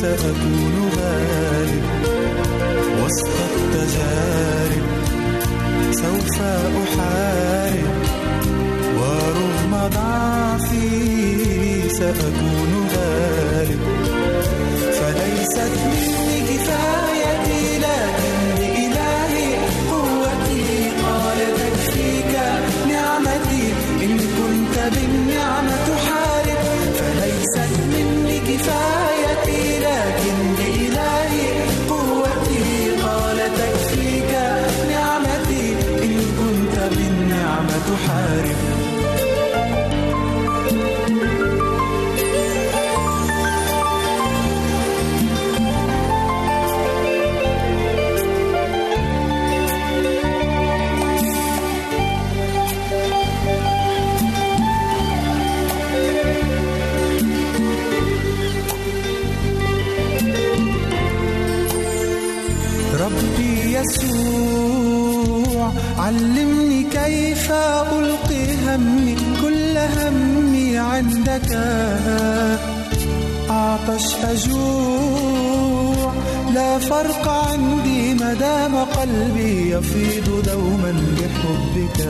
سأكون غالب وسط التجارب سوف أحارب ورغم ضعفي سأكون غالب. فليست مني كفايتي لكن بإلهي قوتي قال تكفيك نعمتي. إن كنت بالنعمة تحارب فليست مني كفايتي. الوعد. عطش أجوع لا فرق عندي مدام قلبي يفيض دوما بحبك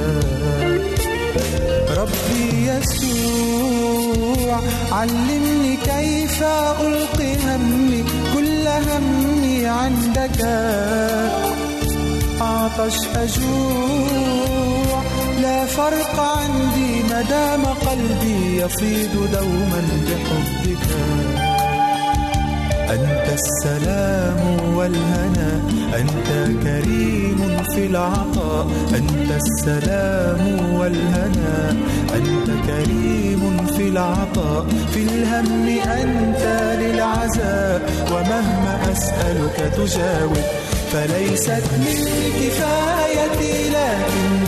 ربي يسوع علمني كيف ألقي همي كل همي عندك. عطش أجوع. لا فرق عندي مدام قلبي يفيض دوما بحبك. أنت السلام والهنا. أنت كريم في العطاء. أنت السلام والهنا. أنت كريم في العطاء في الهم أنت للعزاء ومهما أسألك تجاوب فليست مني كفايتي لكن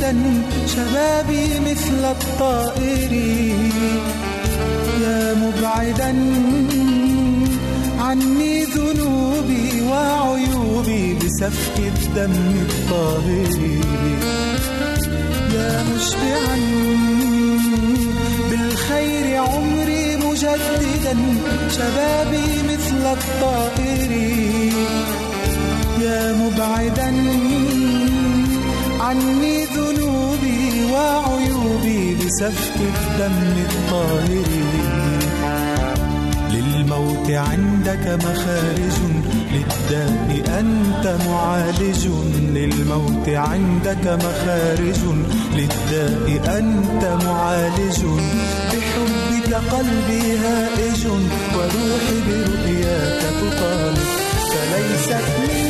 مجددا شبابي مثل الطائر. يا مبعدا عني ذنوبي وعيوبي بسفك الدم الطاهر. يا مشبعا بالخير عمري مجددا شبابي مثل الطائر. يا مبعدا عني ذنوبي وعيوبي بسفك الدم الطاهر. للموت عندك مخارج للداء أنت معالج. للموت عندك مخارج للداء أنت معالج. بحبك قلبي هائج وروحي برؤياك تطالب. فليست مني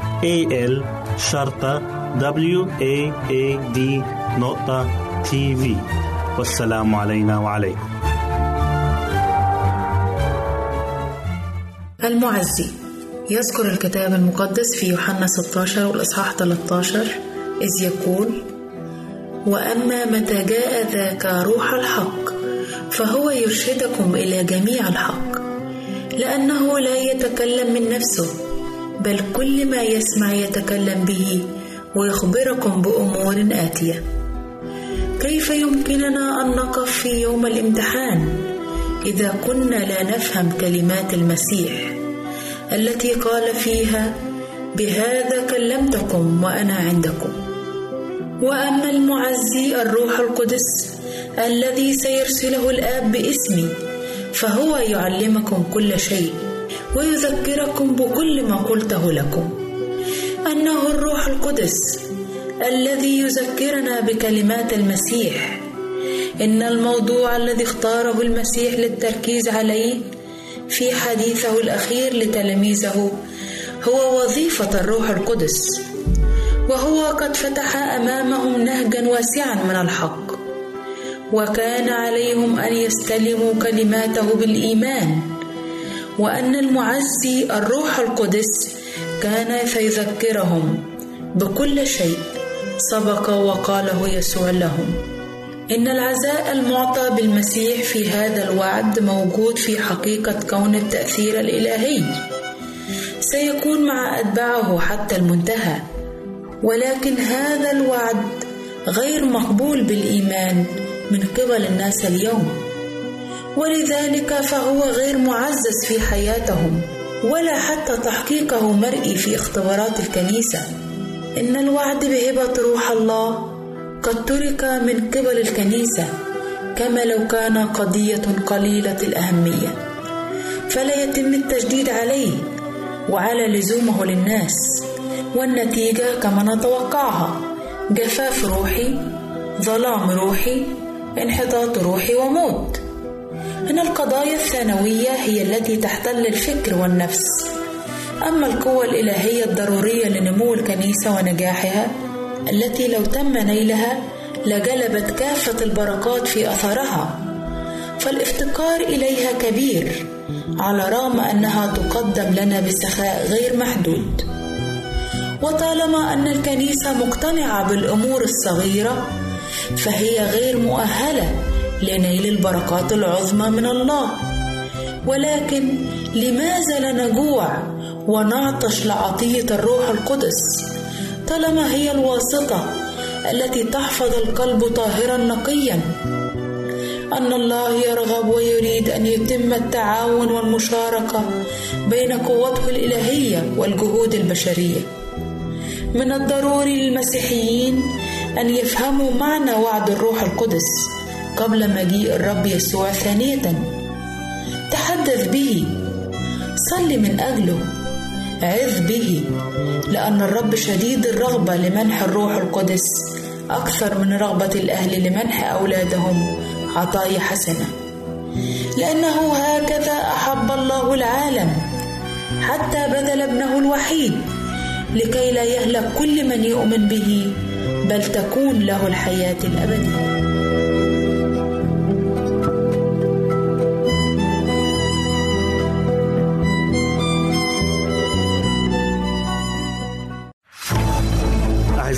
A L شرطة W A A D نقطة تي في والسلام علينا وعليكم. المعزي. يذكر الكتاب المقدس في يوحنا 16 والإصحاح 13 إذ يقول وأما متى جاء ذاك روح الحق فهو يرشدكم إلى جميع الحق لأنه لا يتكلم من نفسه بل كل ما يسمع يتكلم به ويخبركم بأمور آتية. كيف يمكننا أن نقف في يوم الامتحان إذا كنا لا نفهم كلمات المسيح التي قال فيها بهذا كلمتكم وأنا عندكم وأما المعزي الروح القدس الذي سيرسله الآب باسمي فهو يعلمكم كل شيء ويذكركم بكل ما قلته لكم. أنه الروح القدس الذي يذكرنا بكلمات المسيح. إن الموضوع الذي اختاره المسيح للتركيز عليه في حديثه الأخير لتلاميذه هو وظيفة الروح القدس. وهو قد فتح أمامهم نهجا واسعا من الحق. وكان عليهم أن يستلموا كلماته بالإيمان. وأن المعزي الروح القدس كان سيذكرهم بكل شيء سبق وقاله يسوع لهم. إن العزاء المعطى بالمسيح في هذا الوعد موجود في حقيقة كون التأثير الإلهي. سيكون مع أتباعه حتى المنتهى. ولكن هذا الوعد غير مقبول بالإيمان من قبل الناس اليوم. ولذلك فهو غير معزز في حياتهم ولا حتى تحقيقه مرئي في اختبارات الكنيسة. إن الوعد بهبة روح الله قد ترك من قبل الكنيسة كما لو كان قضية قليلة الأهمية. فلا يتم التشديد عليه وعلى لزومه للناس. والنتيجة كما نتوقعها جفاف روحي ظلام روحي انحطاط روحي وموت. أن القضايا الثانوية هي التي تحتل الفكر والنفس. أما القوة الإلهية الضرورية لنمو الكنيسة ونجاحها التي لو تم نيلها لجلبت كافة البركات في أثرها. فالافتقار إليها كبير على رغم أنها تقدم لنا بسخاء غير محدود. وطالما أن الكنيسة مقتنعة بالأمور الصغيرة فهي غير مؤهلة لنيل البركات العظمى من الله. ولكن لماذا لا نجوع ونعطش لعطية الروح القدس؟ طالما هي الواسطة التي تحفظ القلب طاهرا نقيا. أن الله يرغب ويريد أن يتم التعاون والمشاركة بين قوته الإلهية والجهود البشرية. من الضروري للمسيحيين أن يفهموا معنى وعد الروح القدس. قبل مجيء الرب يسوع ثانية. تحدث به. صل من أجله. عظ به. لأن الرب شديد الرغبة لمنح الروح القدس أكثر من رغبة الأهل لمنح أولادهم عطايا حسنة. لأنه هكذا أحب الله العالم حتى بذل ابنه الوحيد لكي لا يهلك كل من يؤمن به بل تكون له الحياة الأبدية.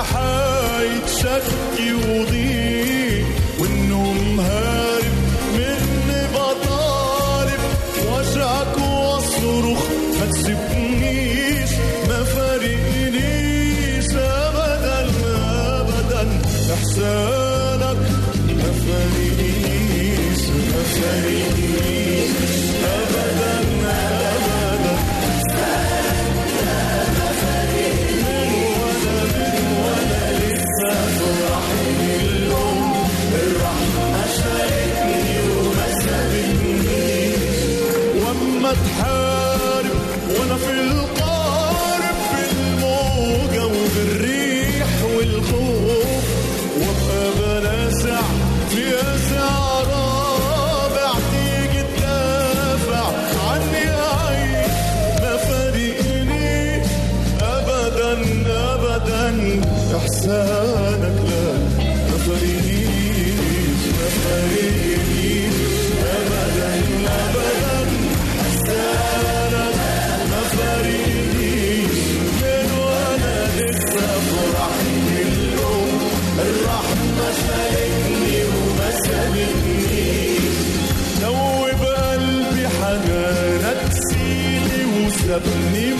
تحت رحاية وسابني ما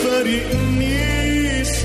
ما فارقنيش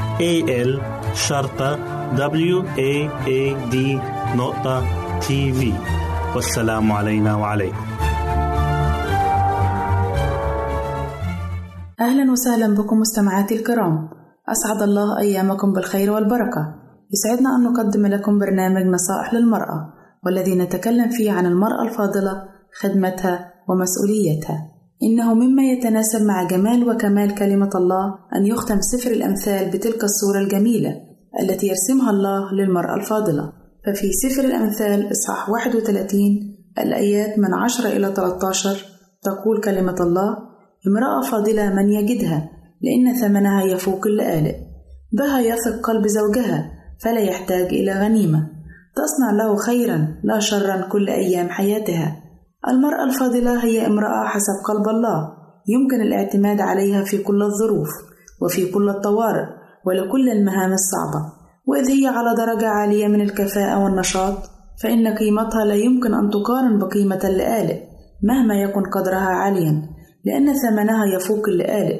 A L شرطة W A A D نقطة تي في والسلام علينا وعليكم. أهلا وسهلا بكم مستمعاتي الكرام. أسعد الله أيامكم بالخير والبركة. يسعدنا أن نقدم لكم برنامج نصائح للمرأة والذي نتكلم فيه عن المرأة الفاضلة خدمتها ومسؤوليتها. إنه مما يتناسب مع جمال وكمال كلمة الله أن يختم سفر الأمثال بتلك الصورة الجميلة التي يرسمها الله للمرأة الفاضلة. ففي سفر الأمثال إصحاح 31 الآيات من 10 إلى 13 تقول كلمة الله امرأة فاضلة من يجدها لأن ثمنها يفوق اللآلئ بها يثق قلب زوجها فلا يحتاج إلى غنيمة. تصنع له خيرا لا شرا كل أيام حياتها. المرأة الفاضلة هي امرأة حسب قلب الله. يمكن الاعتماد عليها في كل الظروف وفي كل الطوارئ ولكل المهام الصعبة. وإذ هي على درجة عالية من الكفاءة والنشاط فإن قيمتها لا يمكن أن تقارن بقيمة اللآلئ مهما يكن قدرها عاليا لأن ثمنها يفوق اللآلئ.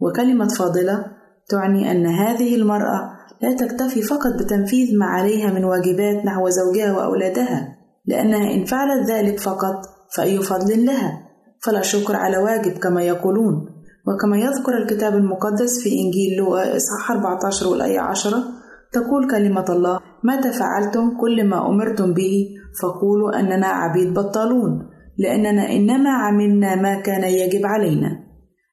وكلمة فاضلة تعني أن هذه المرأة لا تكتفي فقط بتنفيذ ما عليها من واجبات نحو زوجها وأولادها لأنها إن فعلت ذلك فقط فأي فضل لها. فلا شكر على واجب كما يقولون. وكما يذكر الكتاب المقدس في إنجيل لوقا إصحاح 14 والآية 10 تقول كلمة الله متى فعلتم كل ما أمرتم به؟ فقولوا أننا عبيد بطالون لأننا إنما عملنا ما كان يجب علينا.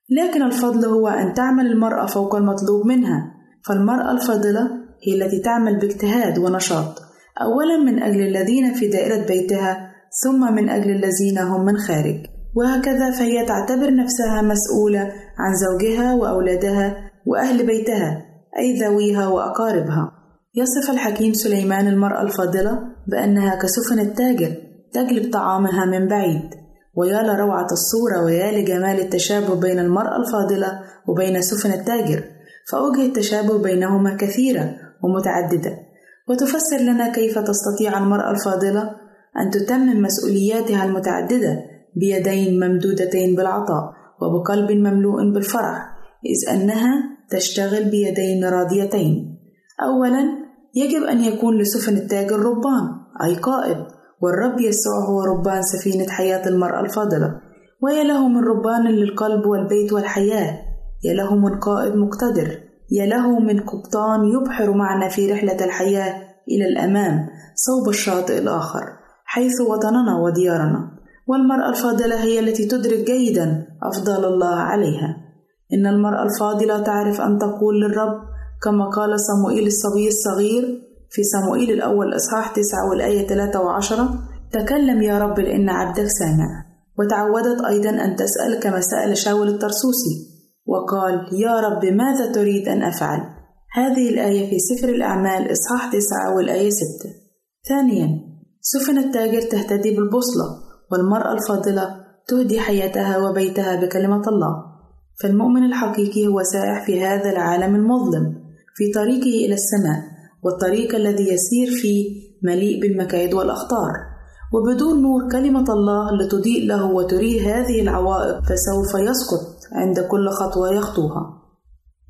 لكن الفضل هو أن تعمل المرأة فوق المطلوب منها. فالمرأة الفاضلة هي التي تعمل باجتهاد ونشاط. أولا من أجل الذين في دائرة بيتها ثم من أجل الذين هم من خارج. وهكذا فهي تعتبر نفسها مسؤولة عن زوجها وأولادها وأهل بيتها أي ذويها وأقاربها. يصف الحكيم سليمان المرأة الفاضلة بأنها كسفن التاجر تجلب طعامها من بعيد. ويا لروعة الصورة ويا لجمال التشابه بين المرأة الفاضلة وبين سفن التاجر فأوجه التشابه بينهما كثيرة ومتعددة. وتفسر لنا كيف تستطيع المرأة الفاضلة أن تتمم مسؤولياتها المتعددة بيدين ممدودتين بالعطاء وبقلب مملوء بالفرح إذ أنها تشتغل بيدين راضيتين. أولا يجب أن يكون لسفن التاجر ربان أي قائد والرب يسوع هو ربان سفينة حياة المرأة الفاضلة. ويا له من ربان للقلب والبيت والحياة يا له من قائد مقتدر يا له من قبطان يبحر معنا في رحلة الحياة إلى الأمام صوب الشاطئ الآخر. حيث وطننا وديارنا والمرأة الفاضلة هي التي تدرك جيدا أفضال الله عليها. إن المرأة الفاضلة تعرف أن تقول للرب كما قال صموئيل الصبي الصغير في صموئيل الأول إصحاح تسعة والآية ثلاثة وعشرة تكلم يا رب لأن عبدك سامع. وتعودت أيضا أن تسأل كما سأل شاول الترسوسي وقال يا رب ماذا تريد أن أفعل؟ هذه الآية في سفر الأعمال إصحاح تسعة والآية ستة. ثانيا سفن التاجر تهتدي بالبوصلة والمرأة الفاضلة تهدي حياتها وبيتها بكلمة الله. فالمؤمن الحقيقي هو سائح في هذا العالم المظلم في طريقه إلى السماء والطريق الذي يسير فيه مليء بالمكايد والأخطار. وبدون نور كلمة الله لتضيء له وتريه هذه العوائق فسوف يسقط عند كل خطوة يخطوها.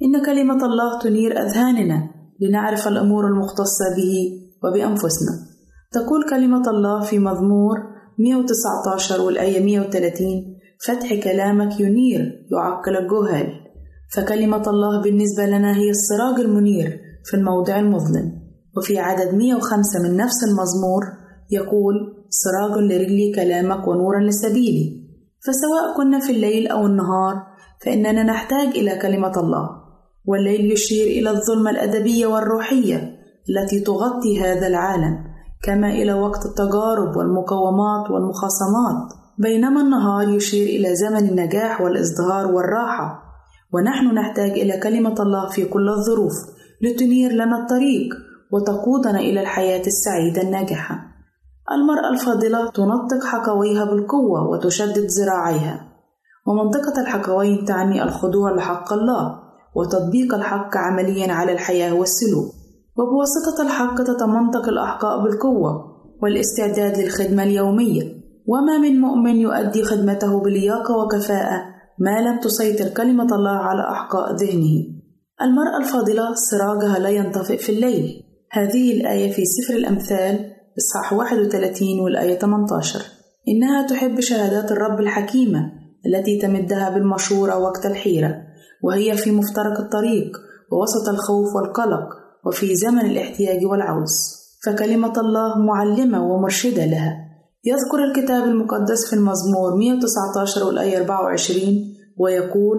إن كلمة الله تنير أذهاننا لنعرف الأمور المختصة به وبأنفسنا. تقول كلمة الله في مزمور 119 والآية 130 فتح كلامك ينير يعقل الجهال فكلمة الله بالنسبة لنا هي السراج المنير في الموضع المظلم. وفي عدد 105 من نفس المزمور يقول سراج لرجلي كلامك ونورا لسبيلي. فسواء كنا في الليل أو النهار فإننا نحتاج إلى كلمة الله. والليل يشير إلى الظلمة الأدبية والروحية التي تغطي هذا العالم. كما إلى وقت التجارب والمقاومات والمخاصمات. بينما النهار يشير إلى زمن النجاح والإزدهار والراحة. ونحن نحتاج إلى كلمة الله في كل الظروف لتنير لنا الطريق وتقودنا إلى الحياة السعيدة الناجحة. المرأة الفاضلة تنطق حكويها بالقوة وتشدد ذراعيها. ومنطقة الحكوين تعني الخضوع لحق الله وتطبيق الحق عمليا على الحياة والسلوك. وبواسطة الحق تتمنطق الأحقاء بالقوة والاستعداد للخدمة اليومية. وما من مؤمن يؤدي خدمته بلياقة وكفاءة ما لم تسيطر كلمة الله على أحقاء ذهنه. المرأة الفاضلة سراجها لا ينطفئ في الليل. هذه الآية في سفر الأمثال إصحاح 31 والآية 18 إنها تحب شهادات الرب الحكيمة التي تمدها بالمشورة وقت الحيرة وهي في مفترق الطريق ووسط الخوف والقلق وفي زمن الاحتياج والعوز فكلمة الله معلمة ومرشدة لها يذكر الكتاب المقدس في المزمور 119 والآية 24 ويقول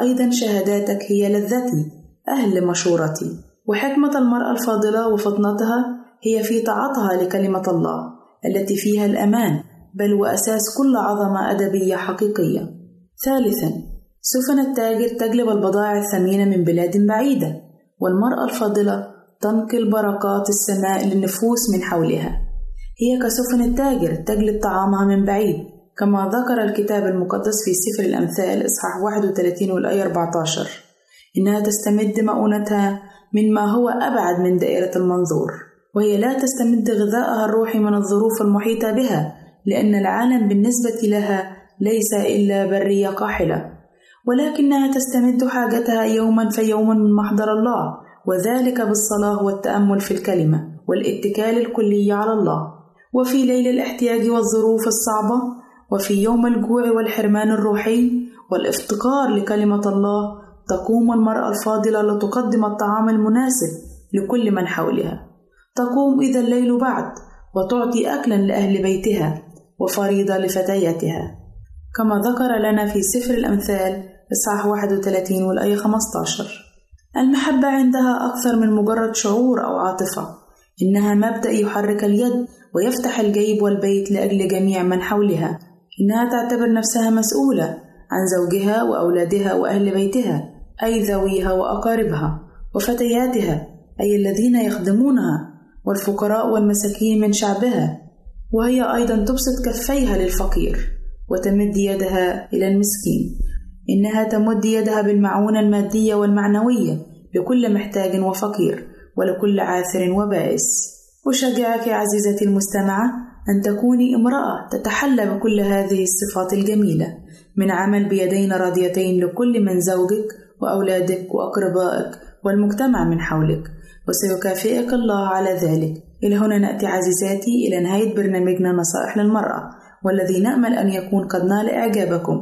أيضا شهاداتك هي لذتي أهل مشورتي وحكمة المرأة الفاضلة وفطنتها هي في طاعتها لكلمة الله التي فيها الأمان بل وأساس كل عظمة أدبية حقيقية. ثالثًا، سفن التاجر تجلب البضائع الثمينة من بلاد بعيدة، والمرأة الفاضلة تنقل بركات السماء للنفوس من حولها. هي كسفن التاجر تجلب طعامها من بعيد، كما ذكر الكتاب المقدس في سفر الأمثال إصحاح 31 والآية 14 إنها تستمد مؤونتها من ما هو أبعد من دائرة المنظور وهي لا تستمد غذاءها الروحي من الظروف المحيطة بها لأن العالم بالنسبة لها ليس إلا برية قاحلة ولكنها تستمد حاجتها يوما فيوما من محضر الله وذلك بالصلاة والتأمل في الكلمة والاتكال الكلي على الله. وفي ليل الاحتياج والظروف الصعبة وفي يوم الجوع والحرمان الروحي والافتقار لكلمة الله تقوم المرأة الفاضلة لتقدم الطعام المناسب لكل من حولها. تقوم إذا الليل بعد وتعطي أكلا لأهل بيتها وفريضة لفتياتها. كما ذكر لنا في سفر الأمثال إصحاح 31 والآية 15 المحبة عندها أكثر من مجرد شعور أو عاطفة. إنها مبدأ يحرك اليد ويفتح الجيب والبيت لأجل جميع من حولها. إنها تعتبر نفسها مسؤولة عن زوجها وأولادها وأهل بيتها أي ذويها وأقاربها وفتياتها أي الذين يخدمونها والفقراء والمساكين من شعبها. وهي أيضا تبسط كفيها للفقير وتمد يدها إلى المسكين. إنها تمد يدها بالمعونة المادية والمعنوية لكل محتاج وفقير ولكل عاثر وبائس. أشجعك عزيزتي المستمعة أن تكوني امرأة تتحلى بكل هذه الصفات الجميلة من عمل بيدين راضيتين لكل من زوجك وأولادك وأقربائك والمجتمع من حولك وسيكافئك الله على ذلك. إلى هنا نأتي عزيزاتي إلى نهاية برنامجنا نصائح للمرأة والذي نأمل أن يكون قد نال إعجابكم.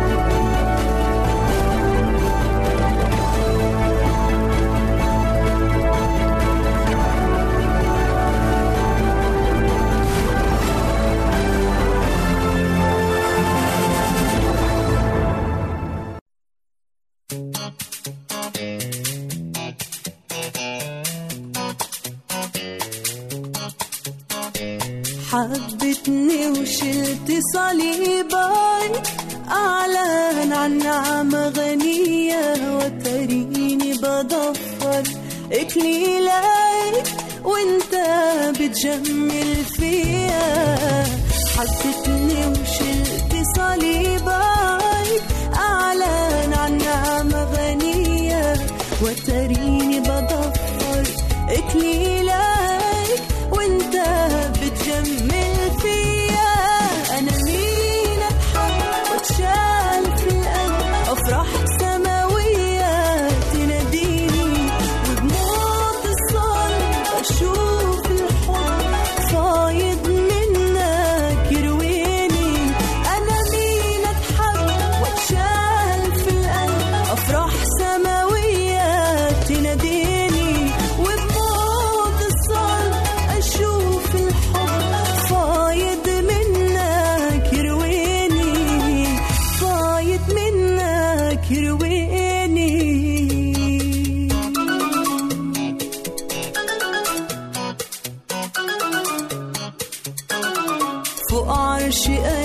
وشلت فوق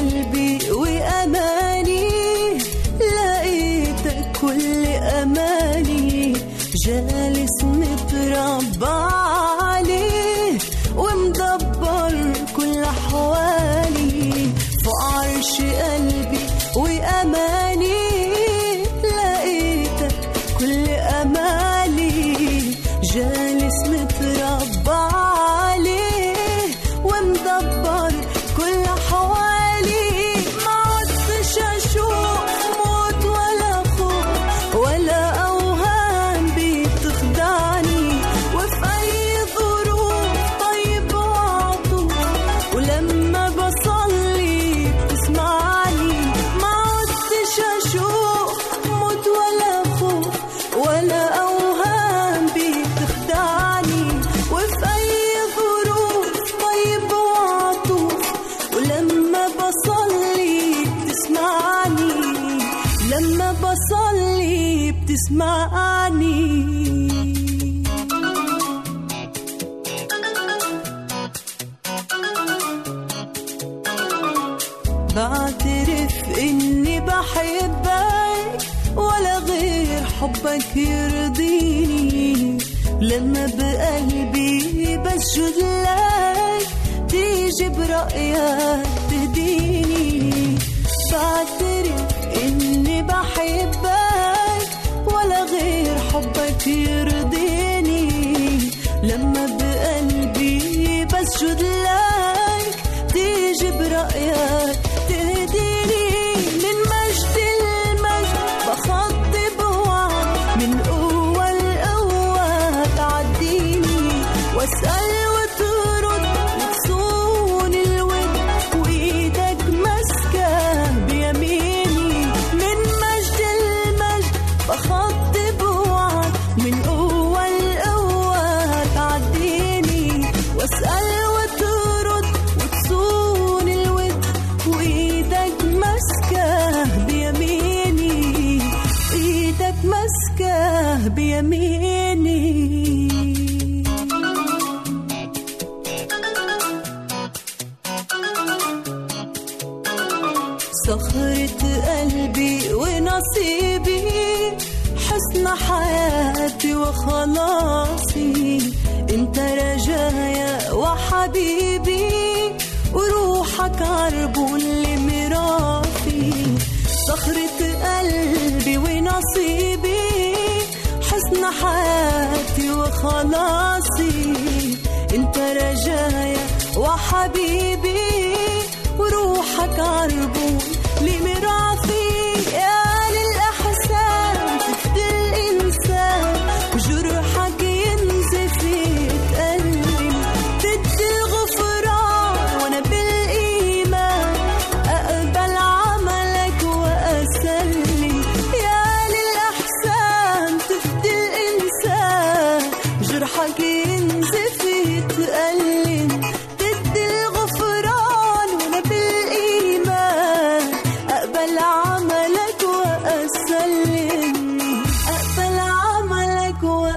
love.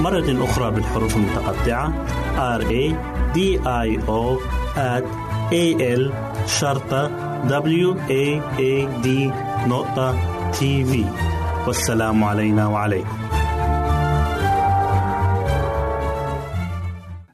مرة أخرى بالحروف المتقطعة R A D I O at A L شرطة W A A D نقطة تي في والسلام علينا وعليكم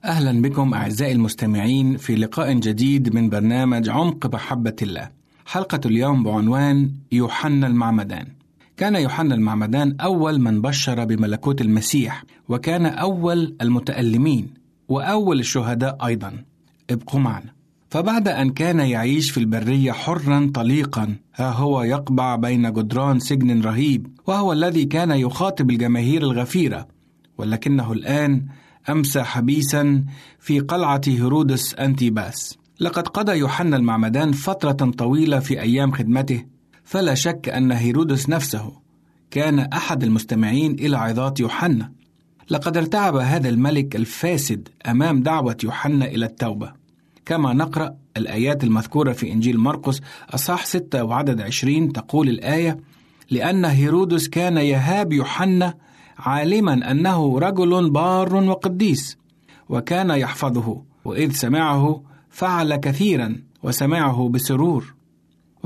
أهلا بكم أعزائي المستمعين في لقاء جديد من برنامج عمق محبة الله. حلقة اليوم بعنوان يوحنا المعمدان. كان يوحنا المعمدان أول من بشر بملكوت المسيح، وكان أول المتألمين، وأول الشهداء أيضا. ابقوا معنا. فبعد أن كان يعيش في البرية حرا طليقا، ها هو يقبع بين جدران سجن رهيب، وهو الذي كان يخاطب الجماهير الغفيرة، ولكنه الآن أمسى حبيسا في قلعة هيرودس أنتيباس لقد قضى يوحنا المعمدان فترة طويلة في أيام خدمته فلا شك أن هيرودس نفسه كان أحد المستمعين إلى عظات يوحنا. لقد ارتعب هذا الملك الفاسد أمام دعوة يوحنا إلى التوبة. كما نقرأ الآيات المذكورة في إنجيل مرقس أصح 6 وعدد 20 تقول الآية لأن هيرودس كان يهاب يوحنا عالما أنه رجل بار وقديس وكان يحفظه وإذ سمعه فعل كثيرا وسمعه بسرور.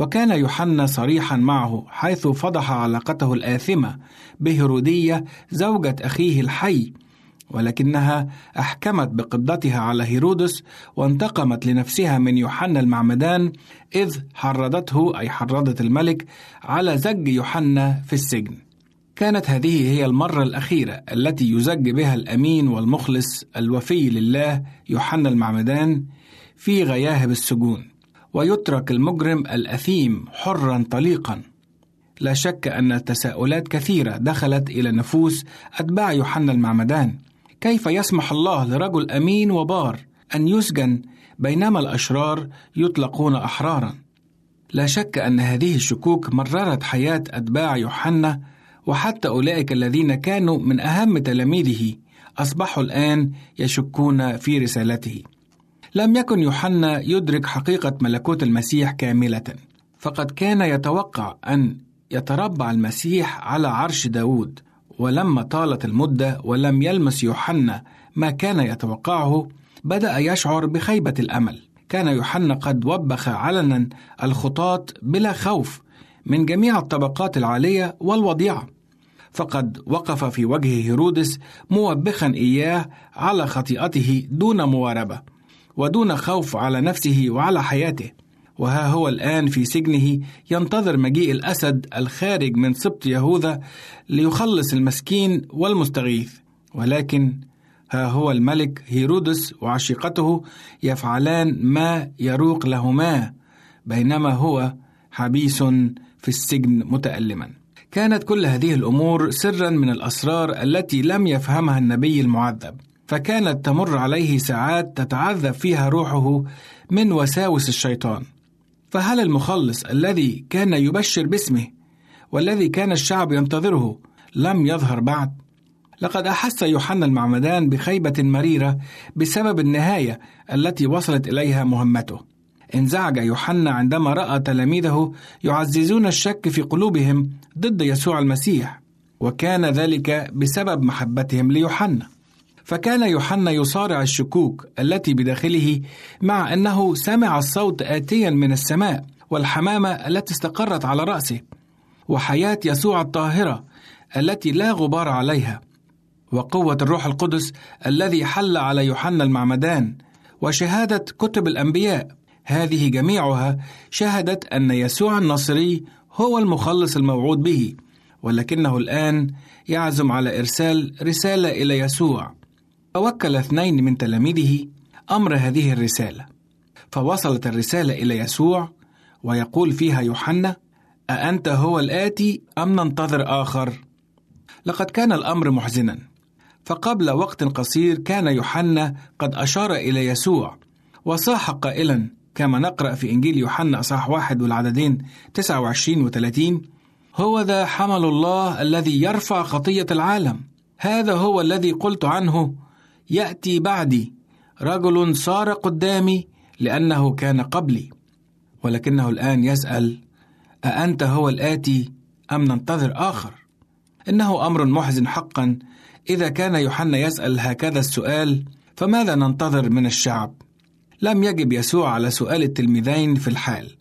وكان يوحنا صريحا معه حيث فضح علاقته الآثمة بهروديه زوجة أخيه الحي ولكنها أحكمت بقبضتها على هيرودس وانتقمت لنفسها من يوحنا المعمدان إذ حرضته أي حرضت الملك على زج يوحنا في السجن. كانت هذه هي المرة الأخيرة التي يزج بها الأمين والمخلص الوفي لله يوحنا المعمدان في غياهب السجون. ويترك المجرم الأثيم حرا طليقا. لا شك أن تساؤلات كثيرة دخلت إلى نفوس أتباع يوحنا المعمدان. كيف يسمح الله لرجل أمين وبار أن يسجن بينما الأشرار يطلقون أحرارا؟ لا شك أن هذه الشكوك مررت حياة أتباع يوحنا وحتى أولئك الذين كانوا من أهم تلاميذه أصبحوا الآن يشكون في رسالته. لم يكن يوحنا يدرك حقيقة ملكوت المسيح كاملة، فقد كان يتوقع أن يتربع المسيح على عرش داود، ولما طالت المدة ولم يلمس يوحنا ما كان يتوقعه، بدأ يشعر بخيبة الأمل. كان يوحنا قد وبخ علنا الخطاة بلا خوف من جميع الطبقات العالية والوضيعة فقد وقف في وجه هيرودس موبخا إياه على خطيئته دون مواربة ودون خوف على نفسه وعلى حياته. وها هو الآن في سجنه ينتظر مجيء الأسد الخارج من سبط يهوذا ليخلص المسكين والمستغيث. ولكن ها هو الملك هيرودس وعشيقته يفعلان ما يروق لهما بينما هو حبيس في السجن متألما. كانت كل هذه الأمور سرا من الأسرار التي لم يفهمها النبي المعذب، فكانت تمر عليه ساعات تتعذب فيها روحه من وساوس الشيطان. فهل المخلص الذي كان يبشر باسمه والذي كان الشعب ينتظره لم يظهر بعد؟ لقد أحس يوحنا المعمدان بخيبة مريرة بسبب النهاية التي وصلت إليها مهمته. انزعج يوحنا عندما رأى تلاميذه يعززون الشك في قلوبهم ضد يسوع المسيح وكان ذلك بسبب محبتهم ليوحنا فكان يوحنا يصارع الشكوك التي بداخله مع أنه سمع الصوت اتيا من السماء والحمامة التي استقرت على رأسه وحياة يسوع الطاهرة التي لا غبار عليها وقوة الروح القدس الذي حل على يوحنا المعمدان وشهادة كتب الأنبياء. هذه جميعها شهدت أن يسوع الناصري هو المخلص الموعود به ولكنه الآن يعزم على إرسال رسالة إلى يسوع. فوكل اثنين من تلاميذه أمر هذه الرسالة فوصلت الرسالة إلى يسوع ويقول فيها يوحنا أأنت هو الآتي أم ننتظر آخر؟ لقد كان الأمر محزنا فقبل وقت قصير كان يوحنا قد أشار إلى يسوع وصاح قائلا كما نقرأ في إنجيل يوحنا أصحاح واحد والعددين 29 و 30 هو ذا حمل الله الذي يرفع خطية العالم هذا هو الذي قلت عنه يأتي بعدي رجل صار قدامي لأنه كان قبلي ولكنه الآن يسأل أأنت هو الآتي أم ننتظر آخر؟ إنه أمر محزن حقا إذا كان يوحنا يسأل هكذا السؤال فماذا ننتظر من الشعب؟ لم يجب يسوع على سؤال التلميذين في الحال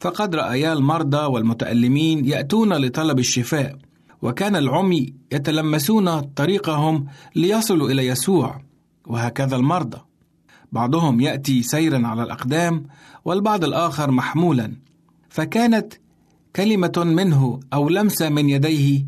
فقد رأيا المرضى والمتألمين يأتون لطلب الشفاء وكان العمي يتلمسون طريقهم ليصلوا إلى يسوع وهكذا المرضى. بعضهم يأتي سيرا على الأقدام والبعض الآخر محمولا. فكانت كلمة منه أو لمسة من يديه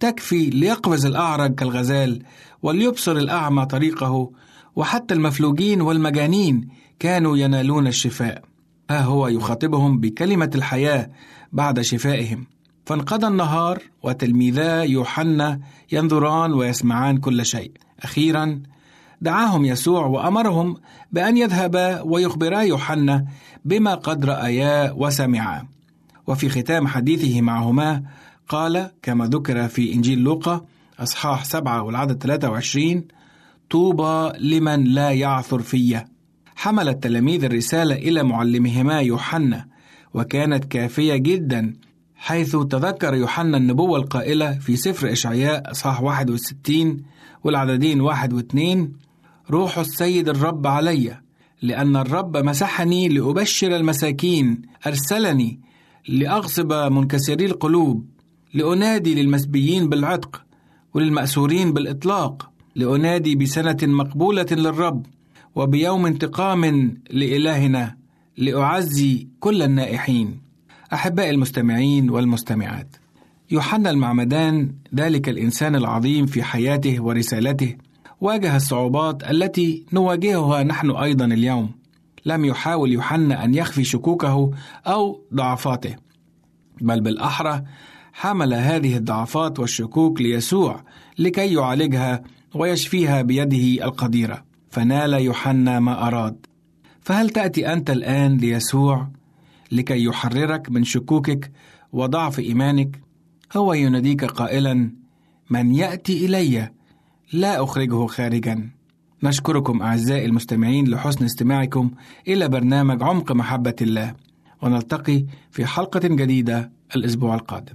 تكفي ليقفز الأعرج كالغزال وليبصر الأعمى طريقه وحتى المفلوجين والمجانين كانوا ينالون الشفاء. ها هو يخاطبهم بكلمة الحياة بعد شفائهم. فانقضى النهار وتلميذا يوحنا ينظران ويسمعان كل شيء. أخيرا دعاهم يسوع وأمرهم بأن يذهبا ويخبرا يوحنا بما قد رأيا وسمعا. وفي ختام حديثه معهما قال كما ذكر في إنجيل لوقا أصحاح سبعة والعدد 23 طوبى لمن لا يعثر في حمل التلاميذ الرسالة إلى معلمهما يوحنا وكانت كافية جدا حيث تذكر يوحنا النبوة القائلة في سفر إشعياء أصحاح 61 والعددين واحد واثنين روح السيد الرب علي لأن الرب مسحني لأبشر المساكين أرسلني لأغصب منكسري القلوب لأنادي للمسبيين بالعتق وللمأسورين بالإطلاق لأنادي بسنة مقبولة للرب وبيوم انتقام لإلهنا لأعزي كل النائحين. أحبائي المستمعين والمستمعات يوحنا المعمدان ذلك الإنسان العظيم في حياته ورسالته واجه الصعوبات التي نواجهها نحن أيضا اليوم. لم يحاول يوحنا أن يخفي شكوكه أو ضعفاته بل بالأحرى حمل هذه الضعفات والشكوك ليسوع لكي يعالجها ويشفيها بيده القديرة. فنال يوحنا ما أراد. فهل تأتي أنت الآن ليسوع؟ لكي يحررك من شكوكك وضعف إيمانك. هو يناديك قائلا من يأتي إلي؟ لا أخرجه خارجا. نشكركم أعزائي المستمعين لحسن استماعكم إلى برنامج عمق محبة الله. ونلتقي في حلقة جديدة الأسبوع القادم.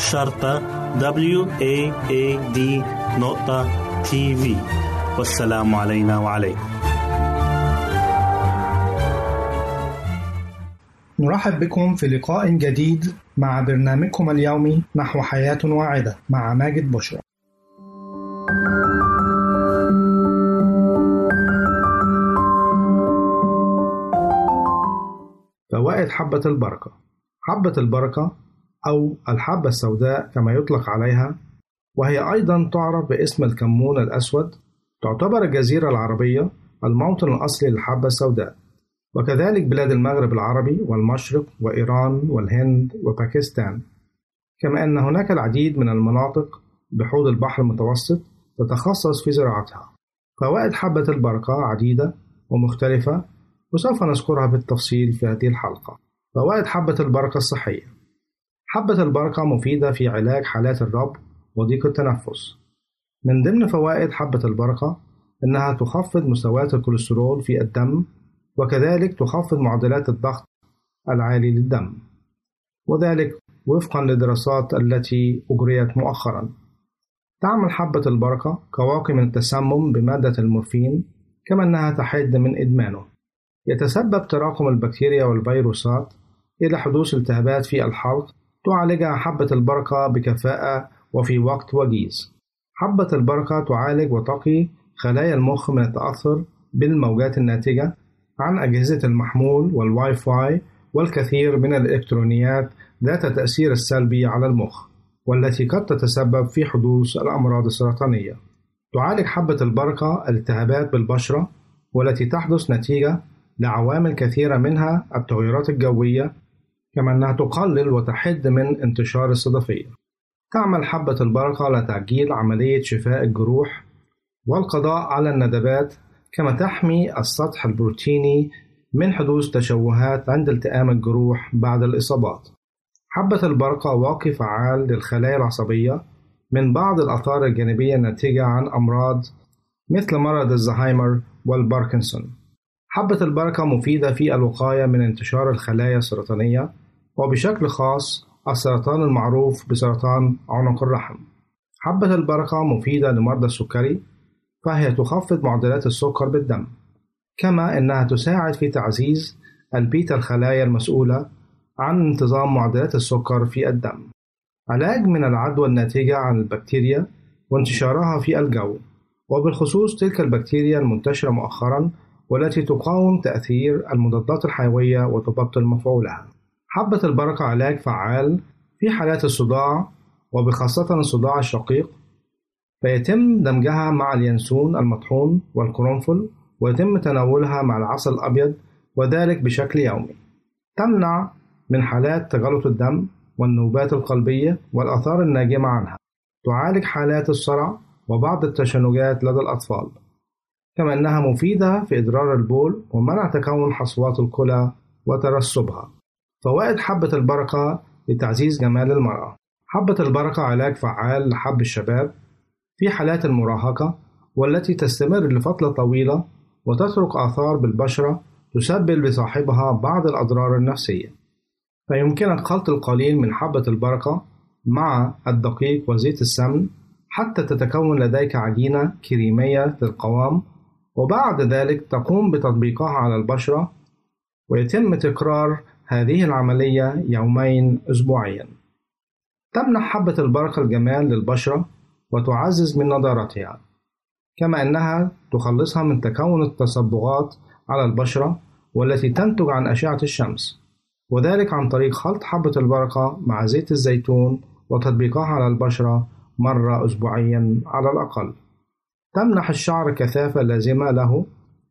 شرطة W A A D نقطة تي في والسلام علينا وعليكم. نرحب بكم في لقاء جديد مع برنامجكم اليومي نحو حياة واعدة مع ماجد بشرى. فوائد حبة البركة. حبة البركة أو الحبة السوداء كما يطلق عليها وهي أيضا تعرف باسم الكمون الأسود تعتبر الجزيرة العربية الموطن الأصلي للحبة السوداء. وكذلك بلاد المغرب العربي والمشرق وإيران والهند وباكستان. كما أن هناك العديد من المناطق بحوض البحر المتوسط تتخصص في زراعتها. فوائد حبة البركة عديدة ومختلفة وسوف نذكرها بالتفصيل في هذه الحلقة. فوائد حبة البركة الصحية. حبة البركة مفيدة في علاج حالات الربو وضيق التنفس. من ضمن فوائد حبة البركة إنها تخفض مستويات الكوليسترول في الدم وكذلك تخفض معدلات الضغط العالي للدم وذلك وفقا للدراسات التي أجريت مؤخرا. تعمل حبة البركة كواقي من التسمم بمادة المورفين كما أنها تحد من إدمانه. يتسبب تراكم البكتيريا والفيروسات إلى حدوث التهابات في الحلق تعالجها حبة البركة بكفاءة وفي وقت وجيز. حبة البركة تعالج وتقي خلايا المخ من التأثر بالموجات الناتجة عن أجهزة المحمول والواي فاي والكثير من الإلكترونيات ذات التأثير السلبي على المخ والتي قد تتسبب في حدوث الأمراض السرطانية. تعالج حبة البركة الالتهابات بالبشرة والتي تحدث نتيجة لعوامل كثيرة منها التغيرات الجوية كما أنها تقلل وتحد من انتشار الصدفية تعمل حبة البركة لتعجيل عملية شفاء الجروح والقضاء على الندبات كما تحمي السطح البروتيني من حدوث تشوهات عند التئام الجروح بعد الإصابات. حبة البركة واقي فعال للخلايا العصبية من بعض الآثار الجانبية الناتجة عن أمراض مثل مرض الزهايمر والباركنسون. حبة البركة مفيدة في الوقاية من انتشار الخلايا السرطانية وبشكل خاص السرطان المعروف بسرطان عنق الرحم. حبة البركة مفيدة لمرضى السكري فهي تخفض معدلات السكر بالدم كما أنها تساعد في تعزيز البيتا الخلايا المسؤولة عن انتظام معدلات السكر في الدم علاج من العدوى الناتجة عن البكتيريا وانتشارها في الجو وبالخصوص تلك البكتيريا المنتشرة مؤخرا والتي تقاوم تأثير المضادات الحيوية وتبطل مفعولها حبة البركة علاج فعال في حالات الصداع وبخاصة الصداع الشقيق. فيتم دمجها مع اليانسون المطحون والقرنفل ويتم تناولها مع العسل الأبيض وذلك بشكل يومي. تمنع من حالات تجلط الدم والنوبات القلبية والآثار الناجمة عنها. تعالج حالات الصرع وبعض التشنجات لدى الأطفال. كما أنها مفيدة في إدرار البول ومنع تكون حصوات الكلى وترسبها. فوائد حبة البركة لتعزيز جمال المرأة. حبة البركة علاج فعال لحب الشباب في حالات المراهقة والتي تستمر لفترة طويلة وتترك آثار بالبشرة تسبب لصاحبها بعض الأضرار النفسية. فيمكنك خلط القليل من حبة البركة مع الدقيق وزيت السمن حتى تتكون لديك عجينة كريمية القوام وبعد ذلك تقوم بتطبيقها على البشرة ويتم تكرار هذه العملية يومين أسبوعيا. تمنح حبة البركة الجمال للبشرة وتعزز من نضارتها كما أنها تخلصها من تكون التصبغات على البشرة والتي تنتج عن أشعة الشمس وذلك عن طريق خلط حبة البركة مع زيت الزيتون وتطبيقها على البشرة مرة أسبوعيا على الأقل. تمنح الشعر كثافة لازمة له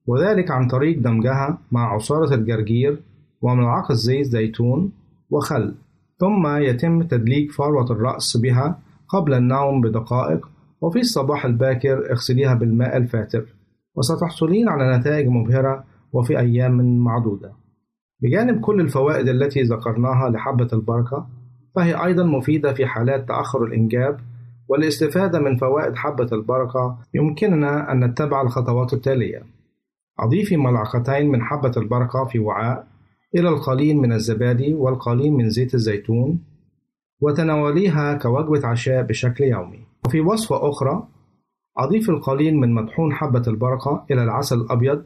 وذلك عن طريق دمجها مع عصارة الجرجير وملعقة زيت زيتون وخل ثم يتم تدليك فروة الرأس بها قبل النوم بدقائق وفي الصباح الباكر اغسليها بالماء الفاتر. وستحصلين على نتائج مبهرة وفي أيام معدودة. بجانب كل الفوائد التي ذكرناها لحبة البركة فهي أيضا مفيدة في حالات تأخر الإنجاب والاستفادة من فوائد حبة البركة يمكننا أن نتبع الخطوات التالية. أضيفي ملعقتين من حبة البركة في وعاء إلى القليل من الزبادي والقليل من زيت الزيتون وتناوليها كوجبة عشاء بشكل يومي. وفي وصفة أخرى أضيف القليل من مطحون حبة البركة إلى العسل الأبيض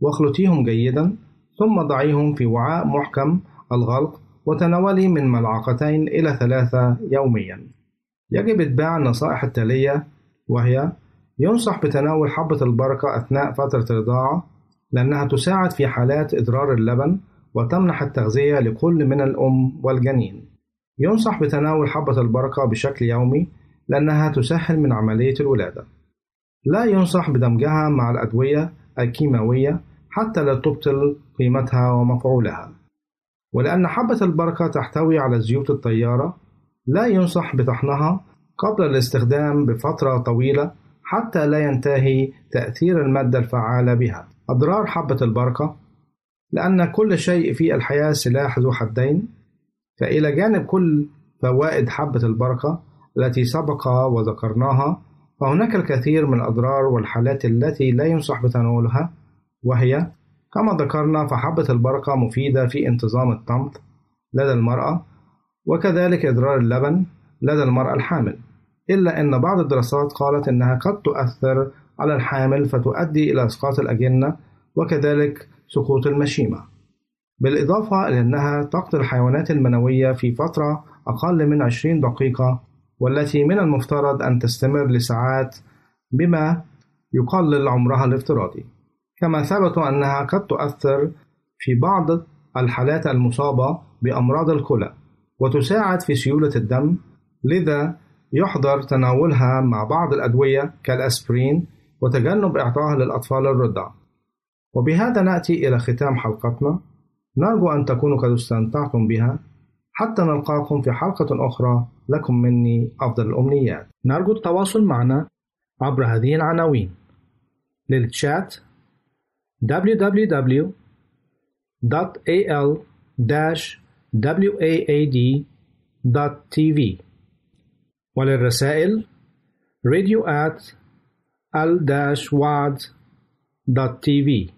واخلطيهم جيدا ثم ضعيهم في وعاء محكم الغلق وتناولي من ملعقتين إلى ثلاثة يوميا. يجب إتباع النصائح التالية وهي ينصح بتناول حبة البركة أثناء فترة الرضاعة لأنها تساعد في حالات إضرار اللبن وتمنح التغذية لكل من الأم والجنين. ينصح بتناول حبة البركة بشكل يومي لأنها تسهل من عملية الولادة. لا ينصح بدمجها مع الأدوية الكيماوية حتى لا تبطل قيمتها ومفعولها. ولأن حبة البركة تحتوي على زيوت الطيارة لا ينصح بطحنها قبل الاستخدام بفترة طويلة حتى لا ينتهي تأثير المادة الفعالة بها. أضرار حبة البركة لأن كل شيء في الحياة سلاح ذو حدين فإلى جانب كل فوائد حبة البركة التي سبق وذكرناها فهناك الكثير من الأضرار والحالات التي لا ينصح بتناولها وهي كما ذكرنا فحبة البركة مفيدة في انتظام الطمث لدى المرأة وكذلك إضرار اللبن لدى المرأة الحامل. إلا أن بعض الدراسات قالت أنها قد تؤثر على الحامل فتؤدي إلى إسقاط الأجنة وكذلك سقوط المشيمة. بالإضافة إلى أنها تقتل الحيوانات المنوية في فترة أقل من 20 دقيقة والتي من المفترض أن تستمر لساعات بما يقلل عمرها الافتراضي. كما ثبتوا أنها قد تؤثر في بعض الحالات المصابة بأمراض الكلى وتساعد في سيولة الدم لذا يحضر تناولها مع بعض الأدوية كالأسبرين وتجنب إعطائها للأطفال الرضع. وبهذا نأتي إلى ختام حلقتنا. نرجو أن تكونوا قد استمتعتم بها. حتى نلقاكم في حلقة أخرى. لكم مني أفضل الأمنيات. نرجو التواصل معنا عبر هذه العناوين. للتشات www.al-waad.tv وللرسائل radio at al-waad.tv